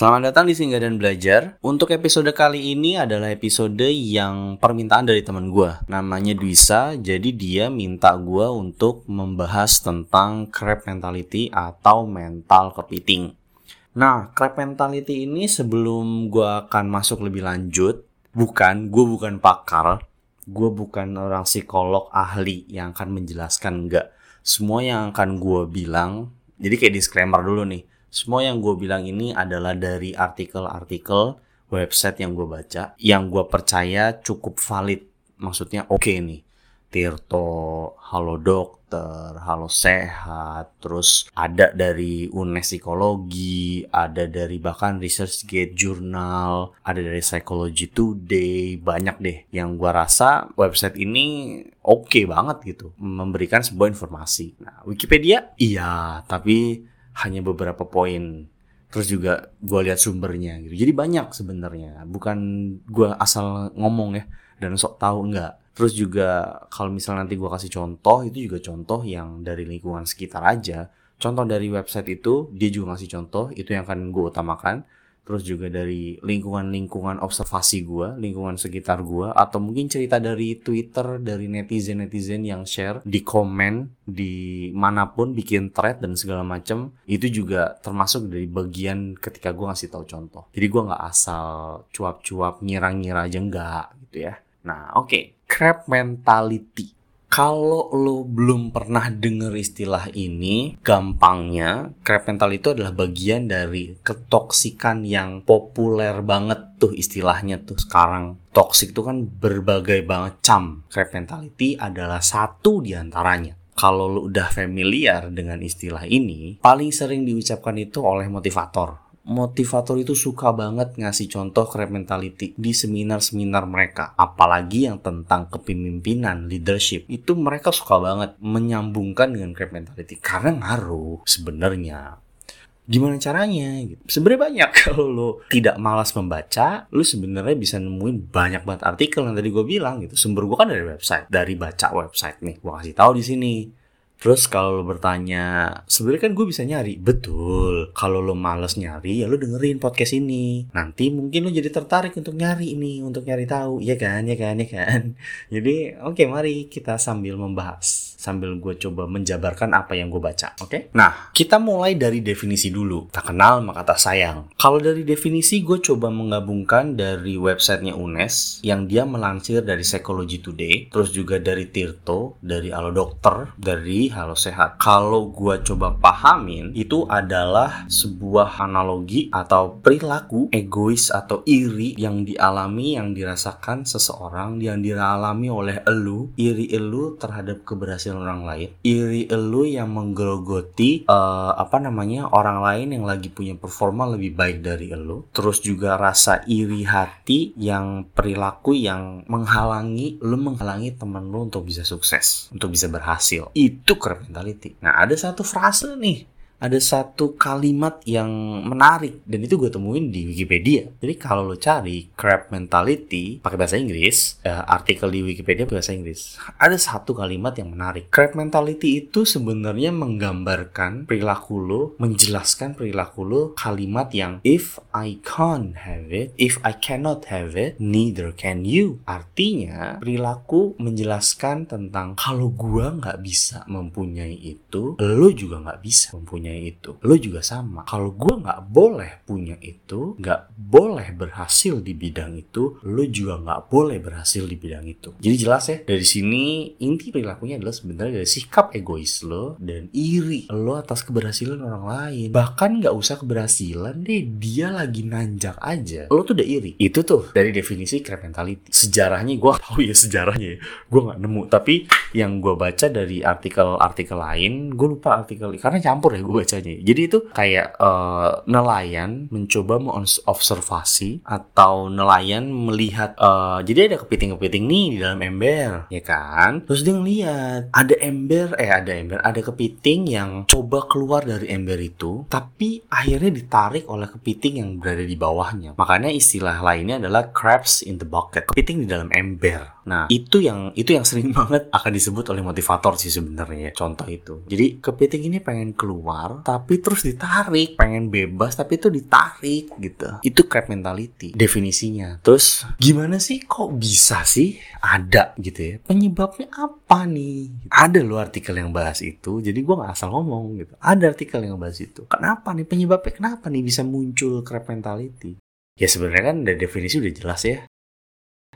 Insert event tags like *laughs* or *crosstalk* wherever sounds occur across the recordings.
Selamat datang di Singgah dan Belajar. Untuk episode kali ini adalah episode yang permintaan dari teman gue. Namanya Dwisa, jadi dia minta gue untuk membahas tentang crab mentality atau mental kepiting. Nah, crab mentality ini sebelum gue akan masuk lebih lanjut, bukan, gue bukan pakar, gue bukan orang psikolog ahli yang akan menjelaskan, enggak. Semua yang akan gue bilang, jadi kayak disclaimer dulu nih semua yang gue bilang ini adalah dari artikel-artikel website yang gue baca, yang gue percaya cukup valid. Maksudnya oke okay nih. Tirto, Halo Dokter, Halo Sehat, terus ada dari UNES Psikologi, ada dari bahkan ResearchGate Journal, ada dari Psychology Today, banyak deh yang gue rasa website ini oke okay banget gitu, memberikan sebuah informasi. Nah, Wikipedia, iya, tapi hanya beberapa poin. Terus juga gue lihat sumbernya gitu. Jadi banyak sebenarnya. Bukan gue asal ngomong ya dan sok tahu enggak. Terus juga kalau misalnya nanti gue kasih contoh itu juga contoh yang dari lingkungan sekitar aja. Contoh dari website itu dia juga ngasih contoh itu yang akan gue utamakan terus juga dari lingkungan-lingkungan observasi gue, lingkungan sekitar gue, atau mungkin cerita dari Twitter, dari netizen-netizen yang share di komen, di mana pun bikin thread dan segala macam, itu juga termasuk dari bagian ketika gue ngasih tahu contoh. Jadi gue nggak asal cuap-cuap ngira-ngira aja enggak gitu ya. Nah oke, okay. crab mentality kalau lo belum pernah denger istilah ini, gampangnya crab mental itu adalah bagian dari ketoksikan yang populer banget tuh istilahnya tuh sekarang. Toxic itu kan berbagai banget cam. Crab mentality adalah satu di antaranya kalau lo udah familiar dengan istilah ini, paling sering diucapkan itu oleh motivator motivator itu suka banget ngasih contoh crab mentality di seminar-seminar mereka. Apalagi yang tentang kepemimpinan, leadership. Itu mereka suka banget menyambungkan dengan crab mentality. Karena ngaruh sebenarnya. Gimana caranya? Gitu. Sebenarnya banyak *laughs* kalau lo tidak malas membaca, lo sebenarnya bisa nemuin banyak banget artikel yang tadi gue bilang gitu. Sumber gue kan dari website, dari baca website nih. Gue kasih tahu di sini Terus kalau lo bertanya, sebenarnya kan gue bisa nyari. Betul. Kalau lo males nyari, ya lo dengerin podcast ini. Nanti mungkin lo jadi tertarik untuk nyari ini, untuk nyari tahu. Ya kan, ya kan, ya kan. *laughs* Jadi, oke okay, mari kita sambil membahas sambil gue coba menjabarkan apa yang gue baca. Oke? Okay? Nah, kita mulai dari definisi dulu. Tak kenal maka tak sayang. Kalau dari definisi gue coba menggabungkan dari websitenya UNES yang dia melansir dari Psychology Today, terus juga dari Tirto, dari Halo Dokter, dari Halo Sehat. Kalau gue coba pahamin, itu adalah sebuah analogi atau perilaku egois atau iri yang dialami, yang dirasakan seseorang, yang dialami oleh elu, iri elu terhadap keberhasilan berhasil orang lain. Iri elu yang menggerogoti uh, apa namanya orang lain yang lagi punya performa lebih baik dari elu. Terus juga rasa iri hati yang perilaku yang menghalangi lu menghalangi temen lu untuk bisa sukses untuk bisa berhasil. Itu crab mentality. Nah ada satu frase nih ada satu kalimat yang menarik dan itu gue temuin di Wikipedia. Jadi kalau lo cari crab mentality pakai bahasa Inggris, uh, artikel di Wikipedia bahasa Inggris, ada satu kalimat yang menarik. Crab mentality itu sebenarnya menggambarkan perilaku lo, menjelaskan perilaku lo kalimat yang if I can't have it, if I cannot have it, neither can you. Artinya perilaku menjelaskan tentang kalau gue nggak bisa mempunyai itu, lo juga nggak bisa mempunyai punya itu. Lo juga sama. Kalau gue nggak boleh punya itu nggak boleh berhasil di bidang itu lo juga nggak boleh berhasil di bidang itu. Jadi jelas ya dari sini inti perilakunya adalah sebenarnya dari sikap egois lo dan iri lo atas keberhasilan orang lain. Bahkan nggak usah keberhasilan deh dia lagi nanjak aja. Lo tuh udah iri. Itu tuh dari definisi crab mentality. Sejarahnya gue tahu ya sejarahnya gue nggak nemu. Tapi yang gue baca dari artikel-artikel lain gue lupa artikel karena campur ya gue bacanya. Jadi itu kayak uh, nelayan mencoba mengobservasi atau nelayan melihat uh, jadi ada kepiting-kepiting nih di dalam ember, ya kan? Terus dia ngeliat ada ember eh ada ember, ada kepiting yang coba keluar dari ember itu, tapi akhirnya ditarik oleh kepiting yang berada di bawahnya. Makanya istilah lainnya adalah crabs in the bucket. Kepiting di dalam ember. Nah, itu yang itu yang sering *laughs* banget akan disebut oleh motivator sih sebenarnya. Contoh itu. Jadi kepiting ini pengen keluar tapi terus ditarik, pengen bebas tapi itu ditarik gitu. Itu crab mentality definisinya. Terus gimana sih kok bisa sih ada gitu ya? Penyebabnya apa nih? Ada loh artikel yang bahas itu. Jadi gue nggak asal ngomong gitu. Ada artikel yang bahas itu. Kenapa nih penyebabnya kenapa nih bisa muncul crab mentality? Ya sebenarnya kan dari definisi udah jelas ya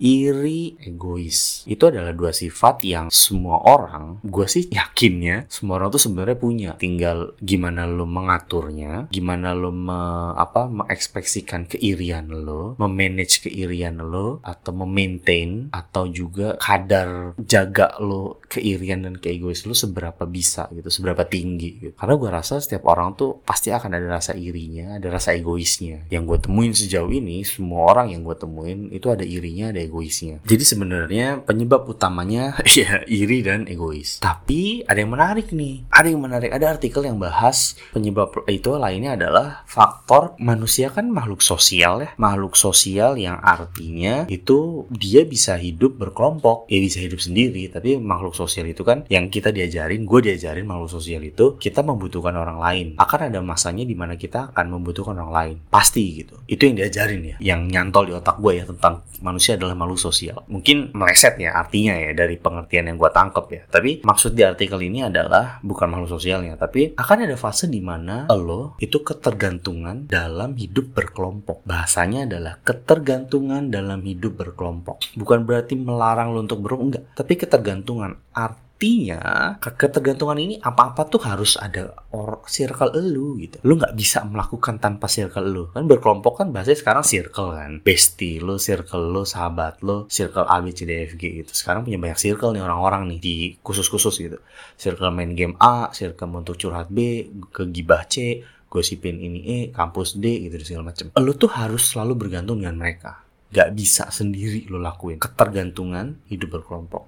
iri, egois. Itu adalah dua sifat yang semua orang, gue sih yakinnya semua orang tuh sebenarnya punya. Tinggal gimana lo mengaturnya, gimana lo me, apa mengekspresikan keirian lo, memanage keirian lo, atau memaintain, atau juga kadar jaga lo keirian dan keegois lo seberapa bisa gitu, seberapa tinggi. Gitu. Karena gue rasa setiap orang tuh pasti akan ada rasa irinya, ada rasa egoisnya. Yang gue temuin sejauh ini, semua orang yang gue temuin itu ada irinya, ada egoisnya. Jadi sebenarnya penyebab utamanya *laughs* ya iri dan egois. Tapi ada yang menarik nih. Ada yang menarik. Ada artikel yang bahas penyebab itu lainnya adalah faktor manusia kan makhluk sosial ya. Makhluk sosial yang artinya itu dia bisa hidup berkelompok. Ya bisa hidup sendiri. Tapi makhluk sosial itu kan yang kita diajarin, gue diajarin makhluk sosial itu kita membutuhkan orang lain. Akan ada masanya di mana kita akan membutuhkan orang lain. Pasti gitu. Itu yang diajarin ya. Yang nyantol di otak gue ya tentang manusia adalah makhluk sosial. Mungkin meleset ya artinya ya dari pengertian yang gue tangkap ya. Tapi maksud di artikel ini adalah bukan makhluk sosialnya, tapi akan ada fase di mana lo itu ketergantungan dalam hidup berkelompok. Bahasanya adalah ketergantungan dalam hidup berkelompok. Bukan berarti melarang lo untuk berkelompok, enggak. Tapi ketergantungan art artinya ketergantungan ini apa-apa tuh harus ada or circle elu gitu. Lu nggak bisa melakukan tanpa circle lu. Kan berkelompok kan bahasanya sekarang circle kan. Bestie lu, circle lu, sahabat lu, circle A, B, C, D, F, G gitu. Sekarang punya banyak circle nih orang-orang nih di khusus-khusus gitu. Circle main game A, circle untuk curhat B, ke gibah C, gosipin ini E, kampus D gitu segala macam. Lu tuh harus selalu bergantung dengan mereka. Gak bisa sendiri lo lakuin. Ketergantungan hidup berkelompok.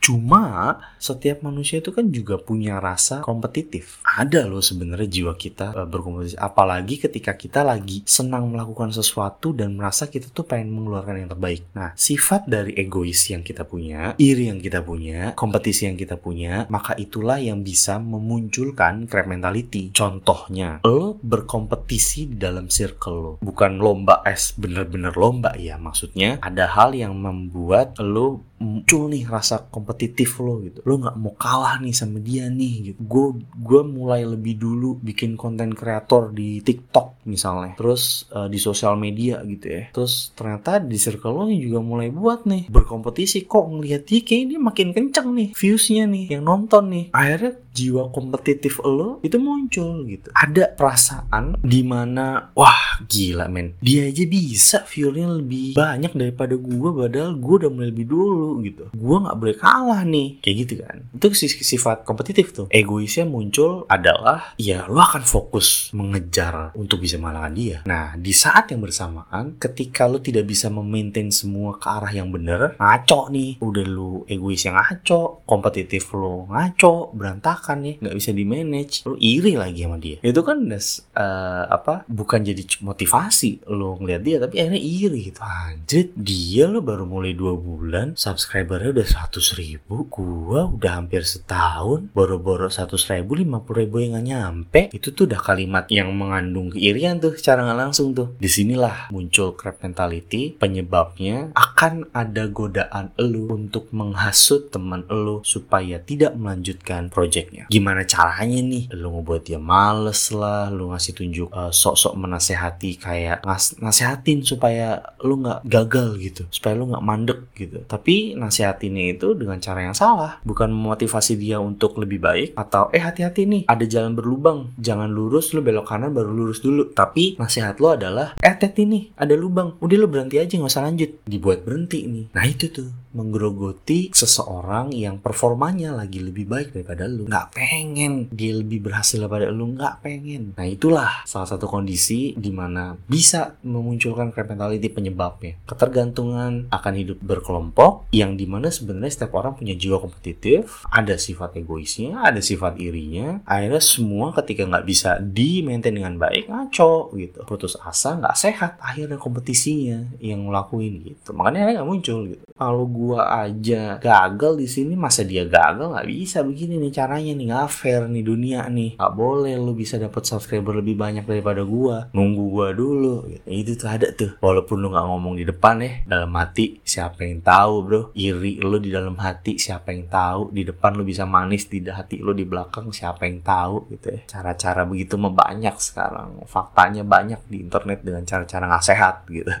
Cuma setiap manusia itu kan juga punya rasa kompetitif. Ada loh sebenarnya jiwa kita e, berkompetisi. Apalagi ketika kita lagi senang melakukan sesuatu dan merasa kita tuh pengen mengeluarkan yang terbaik. Nah, sifat dari egois yang kita punya, iri yang kita punya, kompetisi yang kita punya, maka itulah yang bisa memunculkan crab mentality. Contohnya, lo berkompetisi dalam circle lo. Bukan lomba es, bener-bener lomba ya. Maksudnya ada hal yang membuat lo muncul nih rasa kompetitif lo gitu. Lo nggak mau kalah nih sama dia nih gitu. Gue gue mulai lebih dulu bikin konten kreator di TikTok misalnya. Terus uh, di sosial media gitu ya. Terus ternyata di circle lo juga mulai buat nih. Berkompetisi kok ngelihat dia kayak ini makin kenceng nih viewsnya nih yang nonton nih. Akhirnya jiwa kompetitif lo itu muncul gitu. Ada perasaan di mana wah gila men. Dia aja bisa viewnya lebih banyak daripada gue padahal gue udah mulai lebih dulu gitu. Gue nggak boleh kalah nih. Kayak gitu kan. Itu sifat kompetitif tuh. Egoisnya muncul adalah ya lo akan fokus mengejar untuk bisa mengalahkan dia. Nah di saat yang bersamaan ketika lo tidak bisa memaintain semua ke arah yang bener ngaco nih. Udah lo egois yang ngaco kompetitif lo ngaco berantakan nih nggak bisa di manage lo iri lagi sama dia. Itu kan uh, apa bukan jadi motivasi lo ngeliat dia tapi akhirnya iri gitu. Anjir dia lo baru mulai dua bulan subscribernya udah seratus ribu gua udah hampir setahun boro-boro seratus ribu lima puluh ribu yang gak nyampe. Itu tuh udah kalimat yang mengandung keirian tuh secara nggak langsung tuh. Di sinilah muncul crab mentality penyebabnya akan ada godaan elu untuk menghasut teman elu supaya tidak melanjutkan projectnya gimana caranya nih? Lu ngebuat dia males lah lu ngasih tunjuk uh, sok-sok menasehati kayak ngas nasehatin supaya lu nggak gagal gitu supaya lu nggak mandek gitu. Tapi nasihatinnya itu dengan cara yang salah bukan memotivasi dia untuk lebih baik atau eh hati-hati nih ada jalan berlubang jangan lurus lu belok kanan baru lurus dulu. Tapi nasihat lo adalah eh hati nih ada lubang udah lu berhenti aja nggak usah lanjut. Dibuat berhenti nih. Nah itu tuh menggerogoti seseorang yang performanya lagi lebih baik daripada lu. Nggak pengen dia lebih berhasil daripada lu nggak pengen. Nah itulah salah satu kondisi di mana bisa memunculkan crab penyebabnya. Ketergantungan akan hidup berkelompok yang di mana sebenarnya setiap orang punya jiwa kompetitif ada sifat egoisnya ada sifat irinya. Akhirnya semua ketika nggak bisa di maintain dengan baik ngaco gitu. Putus asa nggak sehat akhirnya kompetisinya yang ngelakuin gitu. Makanya nggak muncul gitu. Kalau gua aja. Gagal di sini masa dia gagal? Nggak bisa begini nih caranya nih nggak fair nih dunia nih. Nggak boleh lu bisa dapat subscriber lebih banyak daripada gua. Nunggu gua dulu. Itu tuh ada tuh. Walaupun lu nggak ngomong di depan ya dalam hati siapa yang tahu bro? Iri lu di dalam hati siapa yang tahu? Di depan lu bisa manis di hati lu di belakang siapa yang tahu? Gitu ya. Cara-cara begitu mah banyak sekarang. Faktanya banyak di internet dengan cara-cara nggak sehat gitu. *laughs*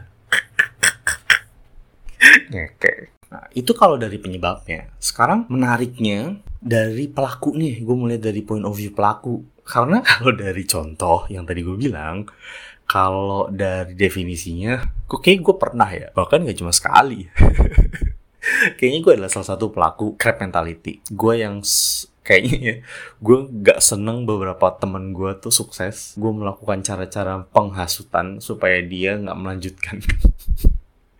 Oke. Nah, itu kalau dari penyebabnya. Sekarang menariknya dari pelaku nih, gue mulai dari point of view pelaku. Karena *laughs* kalau dari contoh yang tadi gue bilang, kalau dari definisinya, kok kayak gue pernah ya, bahkan gak cuma sekali. *laughs* Kayaknya gue adalah salah satu pelaku crab mentality. Gue yang kayaknya ya, gue gak seneng beberapa temen gue tuh sukses. Gue melakukan cara-cara penghasutan supaya dia gak melanjutkan. *laughs*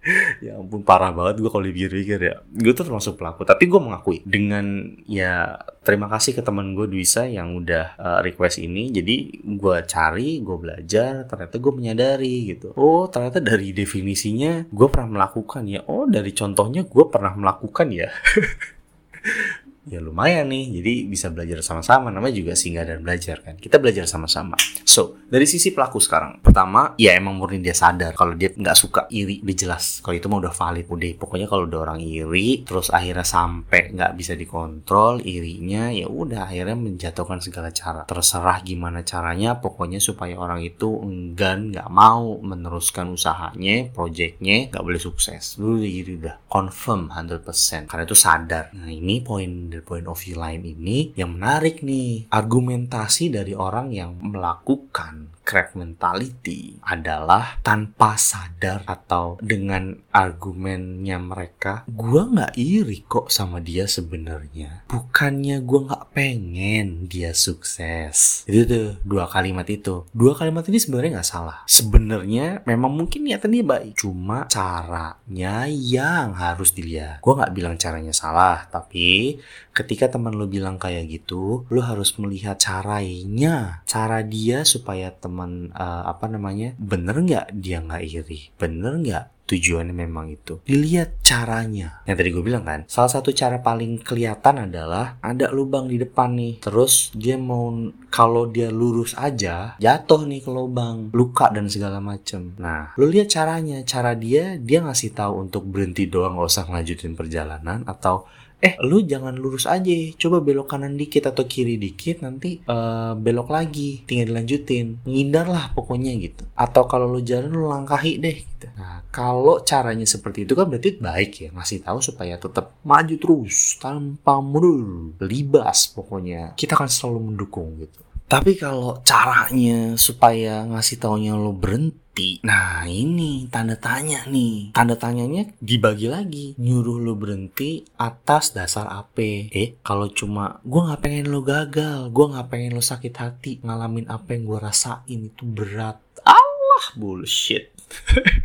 *laughs* ya ampun parah banget gue kalau dipikir-pikir ya. Gue tuh termasuk pelaku tapi gue mengakui dengan ya terima kasih ke teman gue Duisa yang udah uh, request ini. Jadi gue cari gue belajar ternyata gue menyadari gitu. Oh ternyata dari definisinya gue pernah melakukan ya. Oh dari contohnya gue pernah melakukan ya *laughs* ya lumayan nih. Jadi bisa belajar sama-sama. Namanya juga singgah dan belajar kan? Kita belajar sama-sama. So dari sisi pelaku sekarang. Pertama ya emang murni dia sadar. Kalau dia nggak suka iri udah jelas. Kalau itu mah udah valid udah. Pokoknya kalau udah orang iri terus akhirnya sampai nggak bisa dikontrol irinya ya udah. Akhirnya menjatuhkan segala cara. Terserah gimana caranya. Pokoknya supaya orang itu enggan nggak mau meneruskan usahanya projectnya nggak boleh sukses. Dulu iri udah. Confirm 100% karena itu sadar. Nah ini poin dari point of view lain ini yang menarik nih argumentasi dari orang yang melakukan crab mentality adalah tanpa sadar atau dengan argumennya mereka gue nggak iri kok sama dia sebenarnya. Bukannya gue nggak pengen dia sukses. Itu tuh dua kalimat itu. Dua kalimat ini sebenarnya nggak salah. Sebenarnya memang mungkin niatan dia baik. Cuma caranya yang harus dilihat. Gue nggak bilang caranya salah tapi ketika teman lo bilang kayak gitu lo harus melihat caranya cara dia supaya teman uh, apa namanya bener nggak dia nggak iri? Bener nggak tujuannya memang itu? Dilihat caranya. Yang tadi gue bilang kan salah satu cara paling kelihatan adalah ada lubang di depan nih. Terus dia mau kalau dia lurus aja jatuh nih ke lubang. Luka dan segala macem. Nah lu lihat caranya. Cara dia dia ngasih tahu untuk berhenti doang gak usah ngelanjutin perjalanan atau eh. Lu jangan lurus aja. Coba belok kanan dikit atau kiri dikit nanti uh, belok lagi. Tinggal dilanjutin. Ngindar lah pokoknya gitu. Atau kalau lu jalan lu langkahi deh gitu. Nah kalau caranya seperti itu kan berarti baik ya. Ngasih tahu supaya tetap maju terus tanpa mundur. Libas pokoknya. Kita akan selalu mendukung gitu tapi kalau caranya supaya ngasih taunya lo berhenti, nah ini tanda tanya nih. Tanda tanyanya dibagi lagi. Nyuruh lo berhenti atas dasar apa? Eh, kalau cuma gue nggak pengen lo gagal, gue nggak pengen lo sakit hati, ngalamin apa yang gue rasain itu berat. Allah bullshit.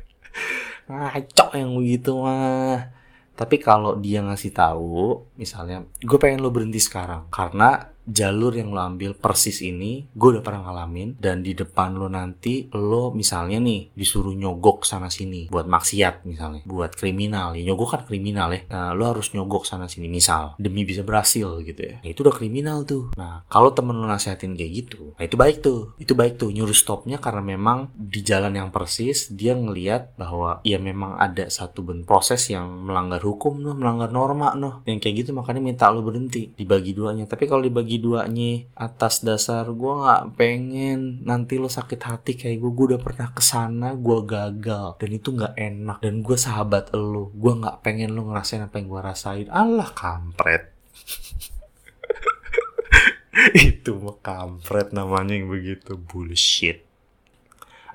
*laughs* Ngaco yang begitu mah. Tapi kalau dia ngasih tahu, misalnya, gue pengen lo berhenti sekarang karena jalur yang lo ambil persis ini gue udah pernah ngalamin dan di depan lo nanti lo misalnya nih disuruh nyogok sana sini buat maksiat misalnya buat kriminal. Ya nyogok kan kriminal ya. Nah, lo harus nyogok sana sini misal demi bisa berhasil gitu ya. Nah, itu udah kriminal tuh. Nah kalau temen lo nasihatin kayak gitu nah itu baik tuh. Itu baik tuh nyuruh stopnya karena memang di jalan yang persis dia ngelihat bahwa ya memang ada satu ben proses yang melanggar hukum noh melanggar norma noh. Yang kayak gitu makanya minta lo berhenti dibagi duanya. Tapi kalau dibagi bagi duanya atas dasar. Gue nggak pengen nanti lo sakit hati kayak gue gue udah pernah ke sana gue gagal. Dan itu nggak enak. Dan gue sahabat lo gue nggak pengen lo ngerasain apa yang gue rasain. Allah kampret. *laughs* Itu mah kampret namanya yang begitu. Bullshit.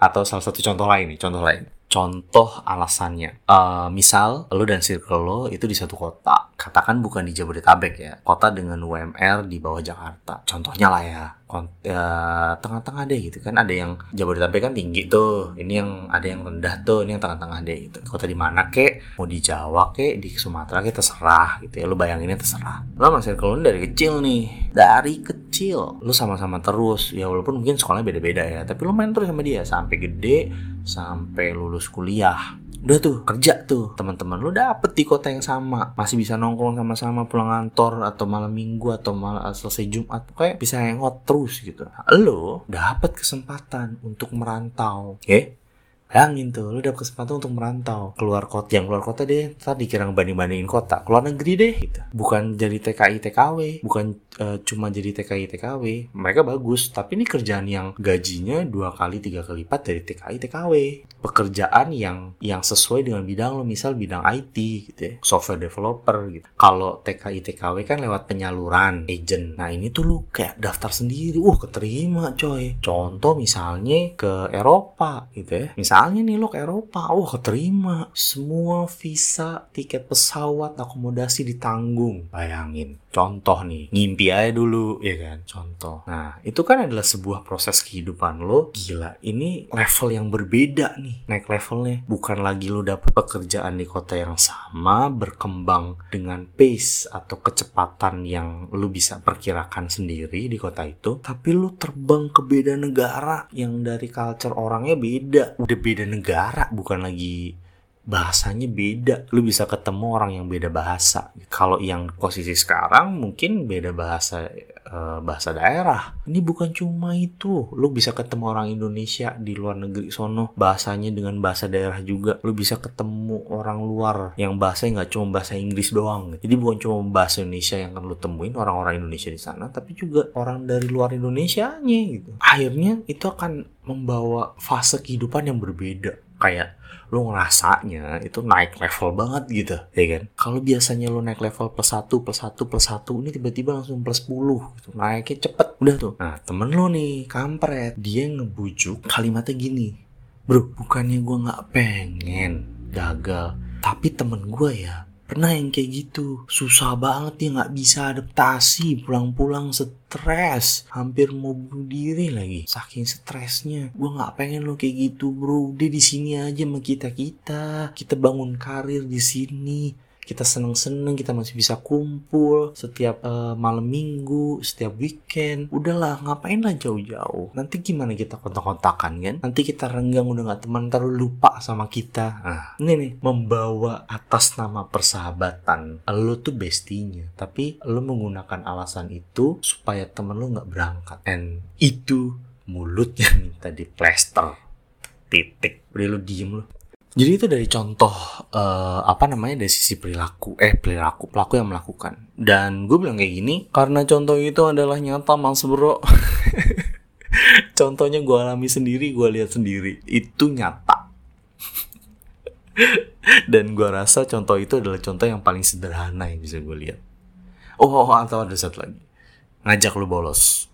Atau salah satu contoh lain nih contoh lain contoh alasannya. Uh, misal lo dan circle lo itu di satu kota, katakan bukan di Jabodetabek ya, kota dengan UMR di bawah Jakarta. Contohnya lah ya, ya, tengah-tengah deh gitu kan. Ada yang Jabodetabek kan tinggi tuh. Ini yang ada yang rendah tuh ini yang tengah-tengah deh gitu. Kota di mana kek mau di Jawa kek di Sumatera kek terserah gitu ya. Lu bayanginnya terserah. Lo masih kalau dari kecil nih. Dari kecil. Lu sama-sama terus. Ya walaupun mungkin sekolahnya beda-beda ya. Tapi lu main terus sama dia. Sampai gede sampai lulus kuliah udah tuh kerja tuh teman-teman lu dapet di kota yang sama masih bisa nongkrong sama-sama pulang kantor atau malam minggu atau malam selesai Jumat kayak bisa hangout terus gitu lo dapet kesempatan untuk merantau oke okay? Bayangin tuh, lu dapet kesempatan untuk merantau keluar kota. Yang keluar kota deh, tadi kira ngebanding-bandingin kota. Keluar negeri deh, gitu. Bukan jadi TKI TKW, bukan uh, cuma jadi TKI TKW. Mereka bagus, tapi ini kerjaan yang gajinya dua kali tiga kali lipat dari TKI TKW. Pekerjaan yang yang sesuai dengan bidang lo, misal bidang IT, gitu ya, software developer, gitu. Kalau TKI TKW kan lewat penyaluran, agent. Nah ini tuh lu kayak daftar sendiri, uh keterima coy. Contoh misalnya ke Eropa, gitu ya. Misal misalnya nih lo ke Eropa, wah keterima. Semua visa, tiket pesawat, akomodasi ditanggung. Bayangin. Contoh nih, ngimpi aja dulu, ya kan? Contoh. Nah, itu kan adalah sebuah proses kehidupan lo. Gila, ini level yang berbeda nih. Naik levelnya. Bukan lagi lo dapet pekerjaan di kota yang sama, berkembang dengan pace atau kecepatan yang lo bisa perkirakan sendiri di kota itu. Tapi lo terbang ke beda negara yang dari culture orangnya beda. Udah beda negara bukan lagi bahasanya beda. Lu bisa ketemu orang yang beda bahasa. Kalau yang posisi sekarang mungkin beda bahasa uh, bahasa daerah. Ini bukan cuma itu. Lu bisa ketemu orang Indonesia di luar negeri sono bahasanya dengan bahasa daerah juga. Lu bisa ketemu orang luar yang bahasanya nggak cuma bahasa Inggris doang. Jadi bukan cuma bahasa Indonesia yang akan lu temuin orang-orang Indonesia di sana tapi juga orang dari luar Indonesia nya gitu. Akhirnya itu akan membawa fase kehidupan yang berbeda. Kayak lo ngerasanya itu naik level banget gitu ya kan? Kalau biasanya lo naik level plus satu plus satu plus satu ini tiba-tiba langsung plus 10 gitu. Naiknya cepet udah tuh. Nah temen lo nih kampret dia ngebujuk kalimatnya gini bro bukannya gue nggak pengen gagal tapi temen gue ya pernah yang kayak gitu? Susah banget dia nggak bisa adaptasi pulang-pulang stres hampir mau bunuh diri lagi. Saking stresnya. Gue nggak pengen lo kayak gitu bro. Dia di sini aja sama kita kita kita bangun karir di sini kita seneng-seneng kita masih bisa kumpul setiap uh, malam minggu setiap weekend. Udahlah ngapain lah jauh-jauh? Nanti gimana kita kontak-kontakan kan? Nanti kita renggang udah nggak teman ntar lupa sama kita. Nah ini nih membawa atas nama persahabatan. Lo tuh bestinya tapi lo menggunakan alasan itu supaya temen lo nggak berangkat. And itu mulutnya minta di plaster. Titik. Udah lo diem lo jadi itu dari contoh uh, apa namanya dari sisi perilaku eh perilaku pelaku yang melakukan. Dan gue bilang kayak gini karena contoh itu adalah nyata mas bro. *laughs* Contohnya gue alami sendiri gue lihat sendiri. Itu nyata. *laughs* Dan gue rasa contoh itu adalah contoh yang paling sederhana yang bisa gue lihat. Oh, oh, oh atau ada satu lagi. Ngajak lu bolos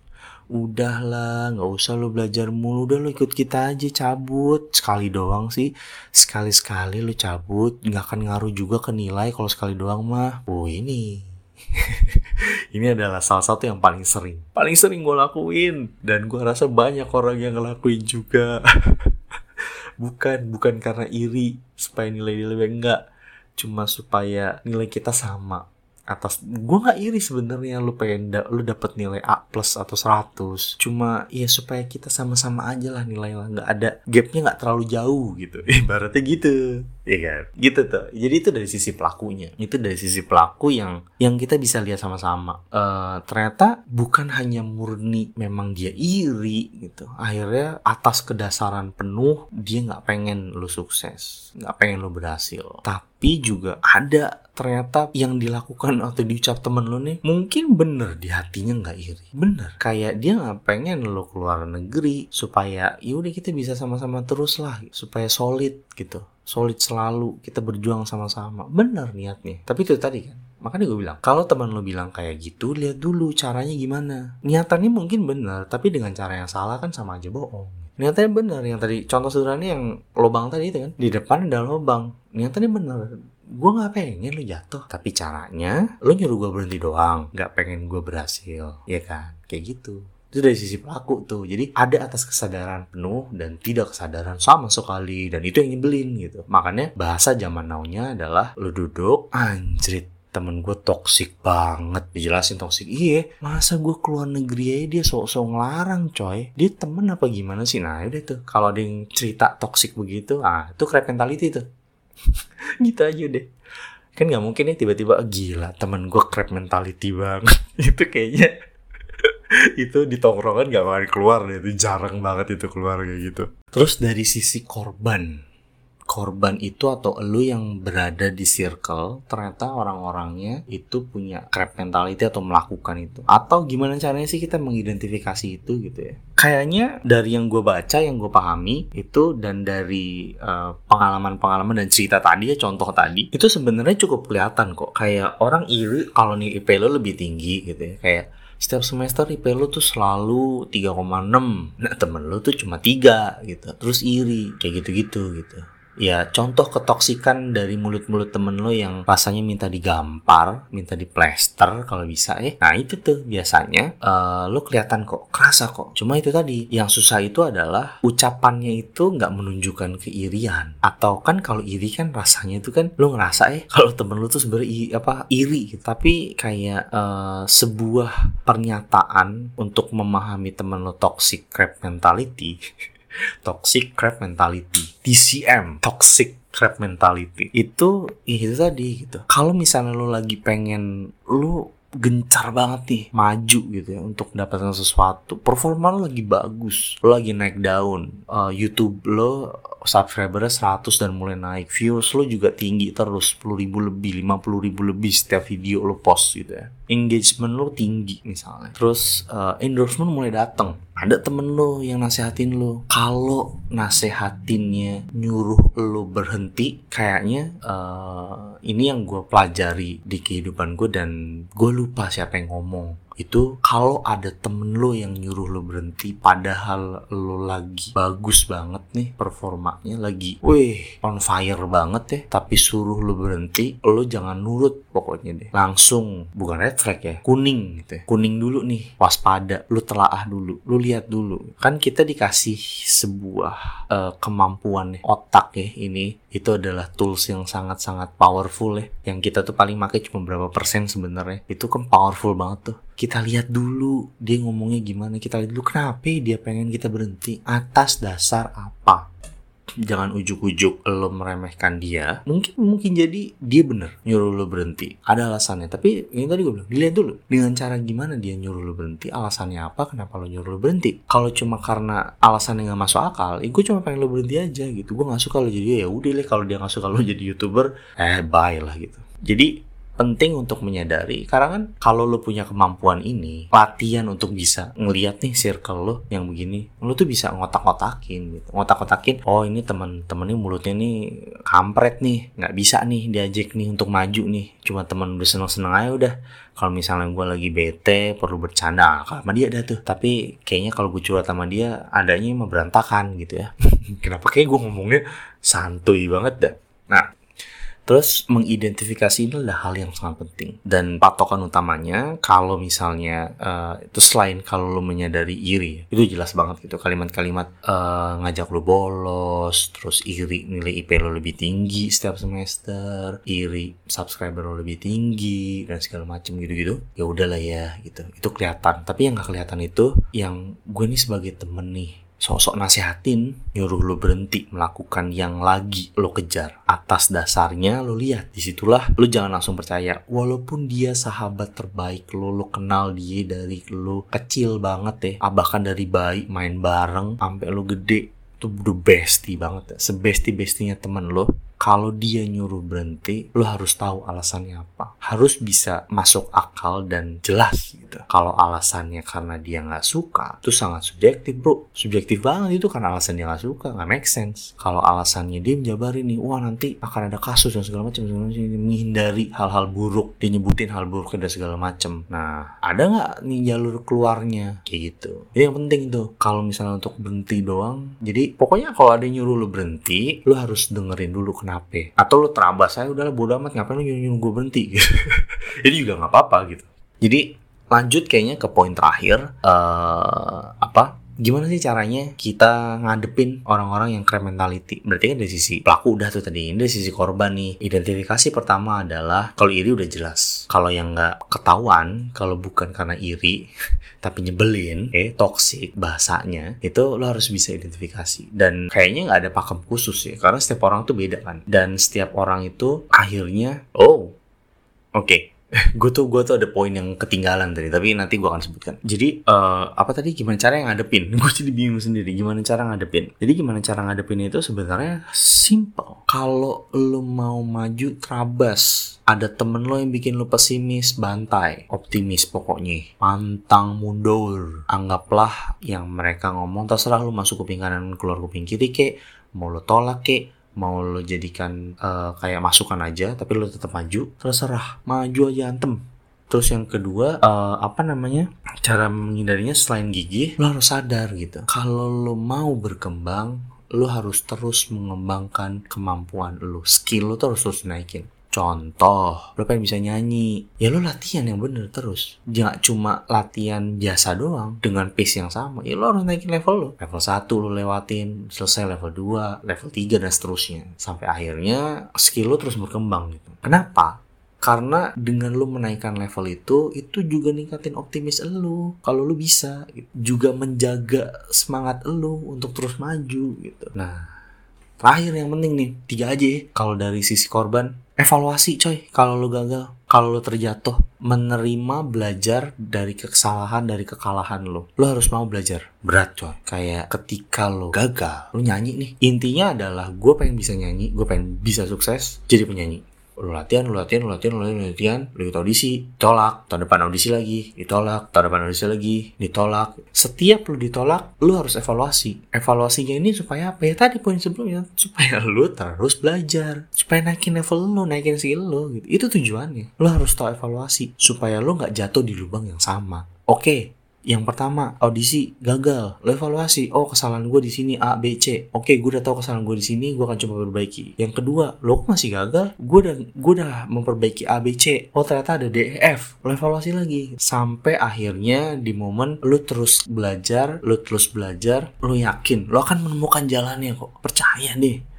udahlah nggak usah lo belajar mulu udah lo ikut kita aja cabut. Sekali doang sih. Sekali sekali lo cabut nggak akan ngaruh juga ke nilai kalau sekali doang mah. Oh ini. *laughs* Ini adalah salah satu yang paling sering. Paling sering gue lakuin. Dan gue rasa banyak orang yang ngelakuin juga. *laughs* Bukan bukan karena iri supaya nilai lebih enggak. Cuma supaya nilai kita sama atas gue nggak iri sebenarnya lu pengen da lu dapet nilai A plus atau 100 cuma ya supaya kita sama-sama aja lah nilai lah. Nggak ada gapnya nggak terlalu jauh gitu. *laughs* Ibaratnya gitu Iya kan? Gitu tuh. Jadi itu dari sisi pelakunya. Itu dari sisi pelaku yang yang kita bisa lihat sama-sama. Uh, ternyata bukan hanya murni memang dia iri gitu. Akhirnya atas kedasaran penuh dia nggak pengen lu sukses, nggak pengen lu berhasil. Tapi juga ada ternyata yang dilakukan atau diucap temen lu nih mungkin bener di hatinya nggak iri bener kayak dia nggak pengen lu keluar negeri supaya yaudah kita bisa sama-sama terus lah supaya solid gitu solid selalu kita berjuang sama-sama. Benar niatnya. Tapi itu tadi kan makanya gue bilang kalau teman lo bilang kayak gitu lihat dulu caranya gimana. Niatannya mungkin benar tapi dengan cara yang salah kan sama aja bohong. Niatannya benar yang tadi contoh sederhana yang lubang tadi itu kan di depan ada lubang. Niatannya benar. Gue nggak pengen lo jatuh. Tapi caranya lo nyuruh gue berhenti doang. Nggak pengen gue berhasil. Ya kan? Kayak gitu itu dari sisi pelaku tuh. Jadi ada atas kesadaran penuh dan tidak kesadaran sama sekali. Dan itu yang nyebelin gitu. Makanya bahasa zaman now-nya adalah lu duduk anjrit temen gue toksik banget. Dijelasin toksik iya masa gue keluar negeri aja dia sok-sok ngelarang coy? Dia temen apa gimana sih? Nah udah tuh. Kalau ada yang cerita toksik begitu ah itu crap mentality tuh. *laughs* Gitu aja deh kan nggak mungkin ya tiba-tiba gila temen gue crap mentality banget. *laughs* Itu kayaknya *laughs* itu di tongkrongan gak akan keluar deh itu jarang banget itu keluar kayak gitu. Terus dari sisi korban korban itu atau lu yang berada di circle ternyata orang-orangnya itu punya crap mentality atau melakukan itu. Atau gimana caranya sih kita mengidentifikasi itu gitu ya? Kayaknya dari yang gue baca yang gue pahami itu dan dari pengalaman pengalaman-pengalaman dan cerita tadi ya contoh tadi itu sebenarnya cukup kelihatan kok. Kayak orang iri kalau nih IP lo lebih tinggi gitu ya. Kayak setiap semester IP lo tuh selalu 3,6 nah temen lo tuh cuma 3 gitu. Terus iri kayak gitu-gitu gitu ya contoh ketoksikan dari mulut-mulut temen lo yang rasanya minta digampar, minta diplester kalau bisa ya. Nah itu tuh biasanya uh, lo kelihatan kok kerasa kok. Cuma itu tadi yang susah itu adalah ucapannya itu nggak menunjukkan keirian. Atau kan kalau iri kan rasanya itu kan lo ngerasa eh *laughs* kalau temen lo tuh sebenarnya apa iri gitu. Tapi kayak uh, sebuah pernyataan untuk memahami temen lo toxic crap mentality *laughs* toxic crap mentality. TCM toxic crap mentality. Itu itu tadi gitu. Kalau misalnya lo lagi pengen lo gencar banget nih maju gitu ya untuk mendapatkan sesuatu performa lo lagi bagus. Lo lagi naik daun. Uh, YouTube lo subscribernya 100 dan mulai naik. Views lo juga tinggi terus. 10 ribu lebih 50 ribu lebih setiap video lo post gitu ya engagement lo tinggi misalnya. Terus uh, endorsement mulai datang ada temen lo yang nasehatin lo kalau nasehatinnya nyuruh lo berhenti kayaknya uh, ini yang gue pelajari di kehidupan gue dan gue lupa siapa yang ngomong itu kalau ada temen lo yang nyuruh lo berhenti padahal lo lagi bagus banget nih performanya lagi wih on fire banget ya tapi suruh lo berhenti lo jangan nurut pokoknya deh. Langsung bukan red flag ya kuning gitu ya. Kuning dulu nih waspada lo telaah dulu lo lihat dulu. Kan kita dikasih sebuah uh, kemampuan nih, otak ya ini itu adalah tools yang sangat-sangat powerful ya. Yang kita tuh paling pakai cuma berapa persen sebenarnya. Itu kan powerful banget tuh kita lihat dulu dia ngomongnya gimana. Kita lihat dulu kenapa dia pengen kita berhenti? Atas dasar apa? Jangan ujuk-ujuk lo meremehkan dia. Mungkin mungkin jadi dia bener nyuruh lo berhenti. Ada alasannya tapi ini tadi gue bilang dilihat dulu. Dengan cara gimana dia nyuruh lo berhenti? Alasannya apa? Kenapa lo nyuruh lo berhenti? Kalau cuma karena alasannya nggak masuk akal eh, gue cuma pengen lo berhenti aja gitu. Gue nggak suka lo jadi ya udah deh kalau dia nggak suka lo jadi youtuber eh bye lah gitu. Jadi penting untuk menyadari. Karena kan kalau lo punya kemampuan ini latihan untuk bisa ngeliat nih circle lo yang begini lo tuh bisa ngotak-ngotakin gitu. Ngotak-ngotakin oh ini teman-teman mulutnya nih kampret nih nggak bisa nih diajak nih untuk maju nih. Cuma teman udah seneng-seneng aja udah. Kalau misalnya gue lagi bete perlu bercanda sama dia ada tuh. Tapi kayaknya kalau gue curhat sama dia adanya mah berantakan gitu ya. *laughs* Kenapa kayak gue ngomongnya santuy banget dah. Nah Terus mengidentifikasi ini adalah hal yang sangat penting. Dan patokan utamanya kalau misalnya uh, itu selain kalau lo menyadari iri itu jelas banget gitu. Kalimat-kalimat uh, ngajak lo bolos terus iri nilai IP lo lebih tinggi setiap semester iri subscriber lo lebih tinggi dan segala macem gitu-gitu ya udahlah ya gitu. Itu kelihatan. Tapi yang nggak kelihatan itu yang gue nih sebagai temen nih sosok nasehatin nyuruh lo berhenti melakukan yang lagi lo kejar. Atas dasarnya lo lihat di situlah lo jangan langsung percaya. Walaupun dia sahabat terbaik lo lo kenal dia dari lo kecil banget ya. Ah, bahkan dari bayi main bareng sampai lo gede tuh udah bestie banget ya. Sebesti bestinya temen lo kalau dia nyuruh berhenti, lo harus tahu alasannya apa. Harus bisa masuk akal dan jelas gitu. Kalau alasannya karena dia nggak suka, itu sangat subjektif bro. Subjektif banget itu karena alasan dia nggak suka, nggak make sense. Kalau alasannya dia menjabarin nih, wah nanti akan ada kasus dan segala macam, segala macam, menghindari hal-hal buruk, dia nyebutin hal buruk dan segala macam. Nah, ada nggak nih jalur keluarnya kayak gitu. Jadi yang penting tuh, kalau misalnya untuk berhenti doang, jadi pokoknya kalau ada yang nyuruh lo berhenti, lo harus dengerin dulu kenapa? Atau lo terabas saya udahlah bodo amat ngapain lo nyuruh gue berhenti? Gitu *laughs* jadi juga nggak apa-apa gitu. Jadi lanjut kayaknya ke poin terakhir uh, apa gimana sih caranya kita ngadepin orang-orang yang crime mentality? Berarti kan dari sisi pelaku udah tuh tadi, dari sisi korban nih. Identifikasi pertama adalah kalau iri udah jelas. Kalau yang nggak ketahuan, kalau bukan karena iri, *laughs* tapi nyebelin, eh toxic bahasanya, itu lo harus bisa identifikasi. Dan kayaknya nggak ada pakem khusus ya, karena setiap orang tuh beda kan. Dan setiap orang itu akhirnya, oh, oke, okay gue tuh gue tuh ada poin yang ketinggalan tadi tapi nanti gue akan sebutkan. Jadi uh, apa tadi? Gimana cara yang ngadepin? *laughs* Gue jadi bingung sendiri gimana cara ngadepin? Jadi gimana cara ngadepin itu sebenarnya simple. Kalau lo mau maju terabas. Ada temen lo yang bikin lo pesimis, bantai, optimis pokoknya, pantang mundur. Anggaplah yang mereka ngomong terserah lo masuk kuping kanan keluar kuping kiri kek, mau lo tolak kek, mau lo jadikan uh, kayak masukan aja tapi lo tetap maju terserah maju aja antem. Terus yang kedua uh, apa namanya cara menghindarinya selain gigi lo harus sadar gitu. Kalau lo mau berkembang lo harus terus mengembangkan kemampuan lo. Skill lo terus terus naikin Contoh, lo pengen bisa nyanyi, ya lo latihan yang bener terus. Jangan cuma latihan biasa doang dengan pace yang sama. Ya lo harus naikin level lo. Level 1 lo lewatin, selesai level 2, level 3 dan seterusnya. Sampai akhirnya skill lo terus berkembang gitu. Kenapa? Karena dengan lo menaikkan level itu, itu juga ningkatin optimis lo. Kalau lo bisa, gitu. juga menjaga semangat lo untuk terus maju gitu. Nah, terakhir yang penting nih, tiga aja ya. Kalau dari sisi korban, evaluasi coy kalau lu gagal kalau lu terjatuh menerima belajar dari kesalahan dari kekalahan lu. Lu harus mau belajar. Berat coy. Kayak ketika lu gagal lu nyanyi nih. Intinya adalah gue pengen bisa nyanyi gue pengen bisa sukses jadi penyanyi lu latihan, lu latihan, lu latihan, lu latihan, lu latihan, lu ikut audisi, tolak, tahun depan audisi lagi, ditolak, tahun depan audisi lagi, ditolak. Setiap lu ditolak, lu harus evaluasi. Evaluasinya ini supaya apa ya? Tadi poin sebelumnya, supaya lu terus belajar, supaya naikin level lu, naikin skill lu, gitu. Itu tujuannya. Lu harus tahu evaluasi supaya lu nggak jatuh di lubang yang sama. Oke, yang pertama audisi gagal. Lo evaluasi oh kesalahan gue di sini A B C. Oke gue udah tahu kesalahan gue di sini gue akan coba perbaiki. Yang kedua lo masih gagal? Gue udah gue udah memperbaiki A B C. Oh ternyata ada D E F. Lo evaluasi lagi. Sampai akhirnya di momen lo terus belajar lo terus belajar lo yakin lo akan menemukan jalannya kok. Percaya deh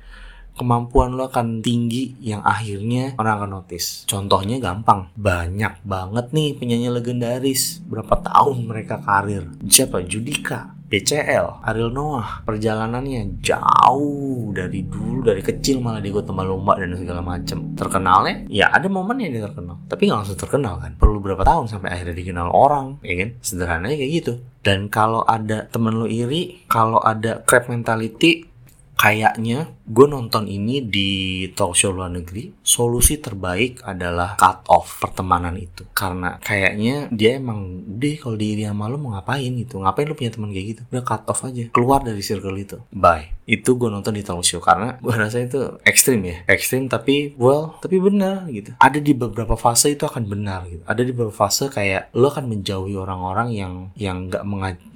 kemampuan lo akan tinggi yang akhirnya orang akan notice. Contohnya gampang, banyak banget nih penyanyi legendaris. Berapa tahun mereka karir? Siapa? Judika, BCL, Ariel Noah, perjalanannya jauh dari dulu, dari kecil malah di kota lomba dan segala macem. Terkenalnya, ya ada momennya dia terkenal, tapi nggak langsung terkenal kan. Perlu berapa tahun sampai akhirnya dikenal orang, ya kan? Sederhananya kayak gitu. Dan kalau ada temen lo iri, kalau ada crab mentality, kayaknya gue nonton ini di talk show luar negeri solusi terbaik adalah cut off pertemanan itu. Karena kayaknya dia emang deh kalau diri sama lo mau ngapain gitu? Ngapain lo punya teman kayak gitu? Udah cut off aja keluar dari circle itu. Bye. Itu gue nonton di talk show karena gue rasa itu ekstrim ya. Ekstrim tapi well tapi benar gitu. Ada di beberapa fase itu akan benar gitu. Ada di beberapa fase kayak lo akan menjauhi orang-orang yang yang nggak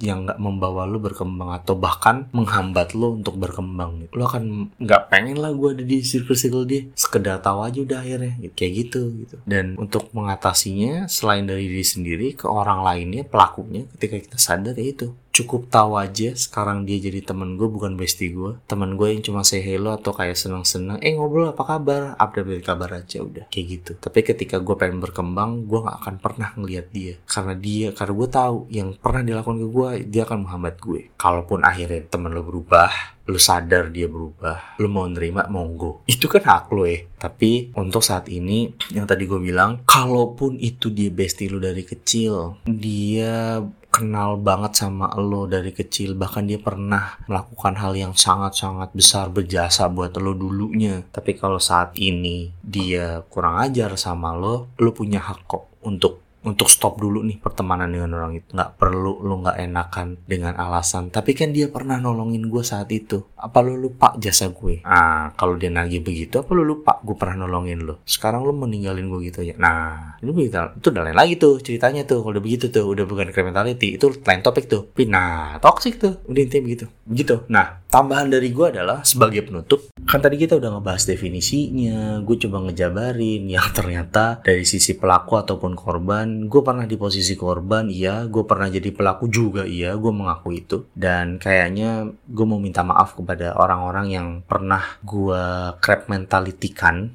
yang nggak membawa lo berkembang atau bahkan menghambat lo untuk berkembang gitu. lo akan nggak pengen lah gue ada di circle-circle dia sekedar tahu aja udah akhirnya gitu. kayak gitu gitu dan untuk mengatasinya selain dari diri sendiri ke orang lainnya pelakunya ketika kita sadar ya itu cukup tahu aja sekarang dia jadi temen gue bukan bestie gue temen gue yang cuma say hello atau kayak seneng-seneng eh ngobrol apa kabar? Update kabar aja udah. Kayak gitu. Tapi ketika gue pengen berkembang gue gak akan pernah ngelihat dia. Karena dia karena gue tahu yang pernah dilakukan ke gue dia akan menghambat gue. Kalaupun akhirnya temen lo berubah lu sadar dia berubah, lu mau nerima monggo. Itu kan hak lo ya. Tapi untuk saat ini yang tadi gue bilang, kalaupun itu dia bestie lu dari kecil, dia kenal banget sama lo dari kecil. Bahkan dia pernah melakukan hal yang sangat-sangat besar berjasa buat lo dulunya. Tapi kalau saat ini dia kurang ajar sama lo lo punya hak kok untuk untuk stop dulu nih pertemanan dengan orang itu. Nggak perlu lu nggak enakan dengan alasan. Tapi kan dia pernah nolongin gue saat itu. Apa lu lupa jasa gue? Ah kalau dia nagih begitu apa lu lupa gue pernah nolongin lu? Sekarang lu meninggalin gue gitu ya. Nah ini begitu itu udah lain lagi tuh ceritanya tuh. Kalau udah begitu tuh udah bukan criminality itu lain topik tuh. Nah toxic tuh. Udah intinya begitu. Begitu. Nah tambahan dari gue adalah sebagai penutup kan tadi kita udah ngebahas definisinya gue coba ngejabarin yang ternyata dari sisi pelaku ataupun korban gue pernah di posisi korban iya gue pernah jadi pelaku juga iya gue mengaku itu. Dan kayaknya gue mau minta maaf kepada orang-orang yang pernah gue crap mentality kan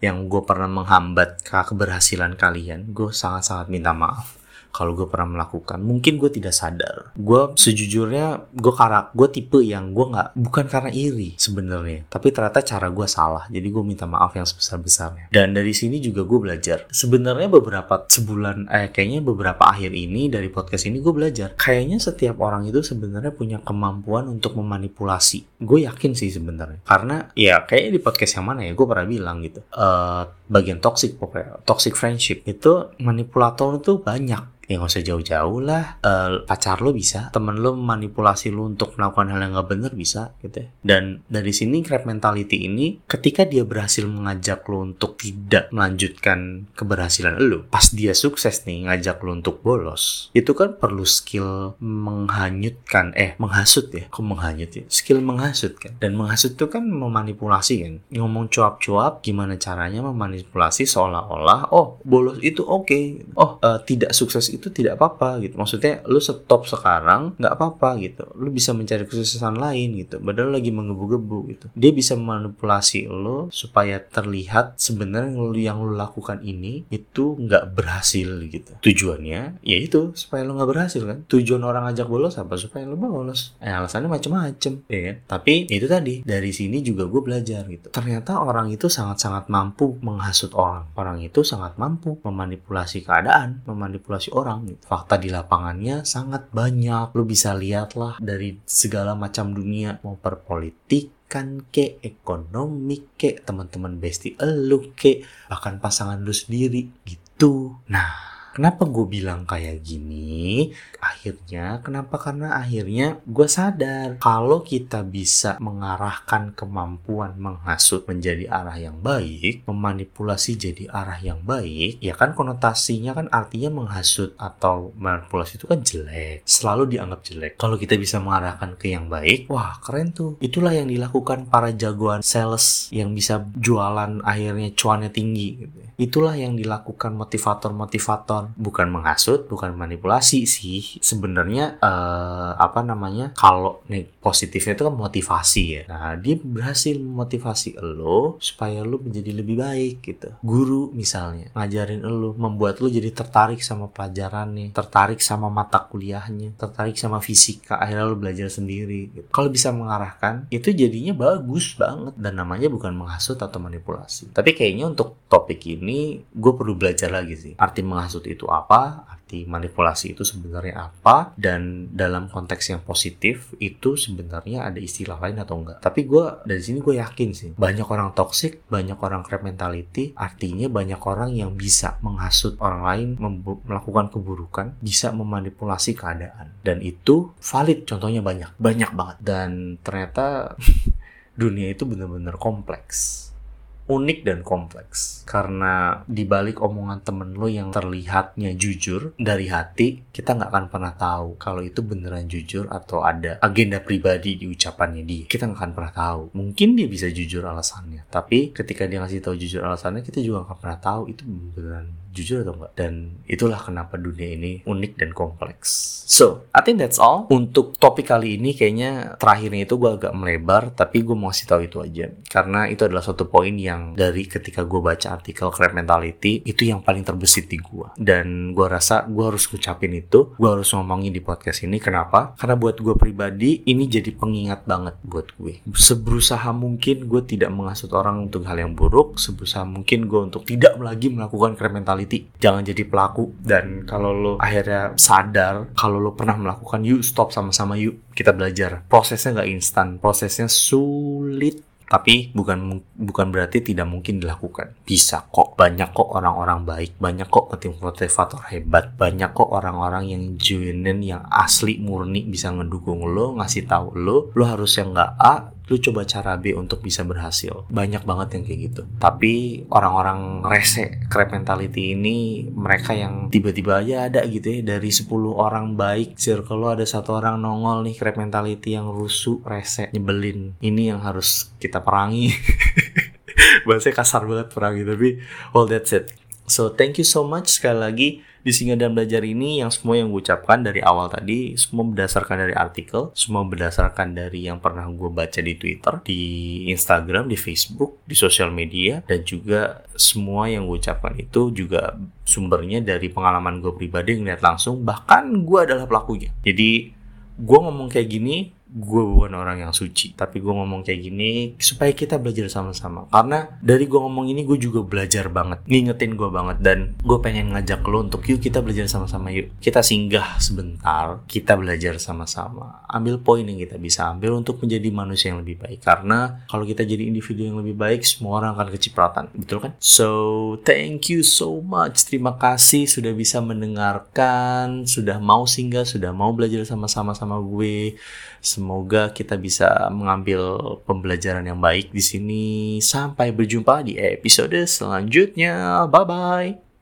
yang gue pernah menghambat keberhasilan kalian gue sangat-sangat minta maaf kalau gue pernah melakukan mungkin gue tidak sadar. Gue sejujurnya gue karak gue tipe yang gue nggak bukan karena iri sebenarnya tapi ternyata cara gue salah. Jadi gue minta maaf yang sebesar besarnya dan dari sini juga gue belajar. Sebenarnya beberapa sebulan eh kayaknya beberapa akhir ini dari podcast ini gue belajar. Kayaknya setiap orang itu sebenarnya punya kemampuan untuk memanipulasi. Gue yakin sih sebenarnya. Karena ya kayaknya di podcast yang mana ya gue pernah bilang gitu. Uh, bagian toxic pokoknya toxic friendship itu manipulator itu banyak ya nggak usah jauh-jauh lah. Uh, pacar lo bisa temen lo manipulasi lo untuk melakukan hal yang nggak bener bisa gitu ya. dan dari sini crab mentality ini ketika dia berhasil mengajak lo untuk tidak melanjutkan keberhasilan lo pas dia sukses nih ngajak lo untuk bolos itu kan perlu skill menghanyutkan eh menghasut ya. Kok menghanyut ya? Skill menghasut kan. Dan menghasut itu kan memanipulasi kan. Ngomong cuap-cuap gimana caranya memanipulasi seolah-olah oh bolos itu oke. Okay. oh uh, tidak sukses itu itu tidak apa-apa gitu. Maksudnya lu stop sekarang nggak apa-apa gitu. Lu bisa mencari kesuksesan lain gitu. Padahal lagi menggebu-gebu gitu. Dia bisa manipulasi lo supaya terlihat sebenarnya yang lu lakukan ini itu nggak berhasil gitu. Tujuannya ya itu supaya lu nggak berhasil kan. Tujuan orang ajak bolos apa? Supaya lu bolos. Eh, alasannya macem-macem ya kan? Tapi itu tadi. Dari sini juga gue belajar gitu. Ternyata orang itu sangat-sangat mampu menghasut orang. Orang itu sangat mampu memanipulasi keadaan memanipulasi orang orang. Fakta di lapangannya sangat banyak. Lu bisa lihat lah dari segala macam dunia mau perpolitik kan ke ekonomi ke teman-teman besti elu ke bahkan pasangan lu sendiri gitu. Nah, Kenapa gue bilang kayak gini? Akhirnya, kenapa? Karena akhirnya gue sadar kalau kita bisa mengarahkan kemampuan menghasut menjadi arah yang baik, memanipulasi jadi arah yang baik, ya kan konotasinya kan artinya menghasut atau manipulasi itu kan jelek, selalu dianggap jelek. Kalau kita bisa mengarahkan ke yang baik, wah keren tuh. Itulah yang dilakukan para jagoan sales yang bisa jualan akhirnya cuannya tinggi. Gitu. Itulah yang dilakukan motivator-motivator bukan menghasut bukan manipulasi sih. Sebenarnya uh, apa namanya kalau nih positifnya itu kan motivasi ya. Nah dia berhasil memotivasi lo supaya lo menjadi lebih baik gitu. Guru misalnya ngajarin lo membuat lo jadi tertarik sama pelajarannya tertarik sama mata kuliahnya tertarik sama fisika akhirnya lo belajar sendiri gitu. kalau bisa mengarahkan itu jadinya bagus banget. Dan namanya bukan menghasut atau manipulasi. Tapi kayaknya untuk topik ini gue perlu belajar lagi sih. Arti menghasut itu apa, arti manipulasi itu sebenarnya apa, dan dalam konteks yang positif itu sebenarnya ada istilah lain atau enggak. Tapi gue dari sini gue yakin sih, banyak orang toxic, banyak orang crab mentality, artinya banyak orang yang bisa menghasut orang lain, melakukan keburukan, bisa memanipulasi keadaan. Dan itu valid, contohnya banyak, banyak banget. Dan ternyata *laughs* dunia itu benar-benar kompleks unik dan kompleks. Karena dibalik omongan temen lo yang terlihatnya jujur dari hati kita nggak akan pernah tahu kalau itu beneran jujur atau ada agenda pribadi di ucapannya dia. Kita nggak akan pernah tahu. Mungkin dia bisa jujur alasannya tapi ketika dia ngasih tahu jujur alasannya kita juga nggak pernah tahu itu beneran jujur atau enggak? Dan itulah kenapa dunia ini unik dan kompleks. So I think that's all. Untuk topik kali ini kayaknya terakhirnya itu gue agak melebar tapi gue mau kasih tahu itu aja. Karena itu adalah suatu poin yang dari ketika gue baca artikel crab mentality itu yang paling terbesit di gue dan gue rasa gue harus ngucapin itu gue harus ngomongin di podcast ini. Kenapa? Karena buat gue pribadi ini jadi pengingat banget buat gue. Seberusaha mungkin gue tidak mengasut orang untuk hal yang buruk seberusaha mungkin gue untuk tidak lagi melakukan crab mentality mentality jangan jadi pelaku. Dan kalau lo akhirnya sadar kalau lo pernah melakukan yuk stop sama-sama yuk kita belajar. Prosesnya nggak instan prosesnya sulit. Tapi bukan bukan berarti tidak mungkin dilakukan. Bisa kok banyak kok orang-orang baik banyak kok tim motivator hebat banyak kok orang-orang yang genuine yang asli murni bisa ngedukung lo ngasih tahu lo. Lo harus yang nggak A lu coba cara B untuk bisa berhasil. Banyak banget yang kayak gitu. Tapi orang-orang rese, crab mentality ini mereka yang tiba-tiba aja ada gitu ya dari 10 orang baik circle lo ada satu orang nongol nih crab mentality yang rusuh, rese, nyebelin. Ini yang harus kita perangi. *laughs* Bahasanya kasar banget perangi tapi well that's it. So thank you so much sekali lagi di Singa dan Belajar ini yang semua yang gue ucapkan dari awal tadi semua berdasarkan dari artikel, semua berdasarkan dari yang pernah gue baca di Twitter, di Instagram, di Facebook, di sosial media dan juga semua yang gue ucapkan itu juga sumbernya dari pengalaman gue pribadi ngeliat langsung bahkan gue adalah pelakunya. Jadi gue ngomong kayak gini gue bukan orang yang suci tapi gue ngomong kayak gini supaya kita belajar sama-sama. Karena dari gue ngomong ini gue juga belajar banget ngingetin gue banget dan gue pengen ngajak lo untuk yuk kita belajar sama-sama yuk. Kita singgah sebentar kita belajar sama-sama. Ambil poin yang kita bisa ambil untuk menjadi manusia yang lebih baik. Karena kalau kita jadi individu yang lebih baik semua orang akan kecipratan. Betul kan? So thank you so much. Terima kasih sudah bisa mendengarkan sudah mau singgah sudah mau belajar sama-sama sama gue Semoga kita bisa mengambil pembelajaran yang baik di sini. Sampai berjumpa di episode selanjutnya. Bye bye.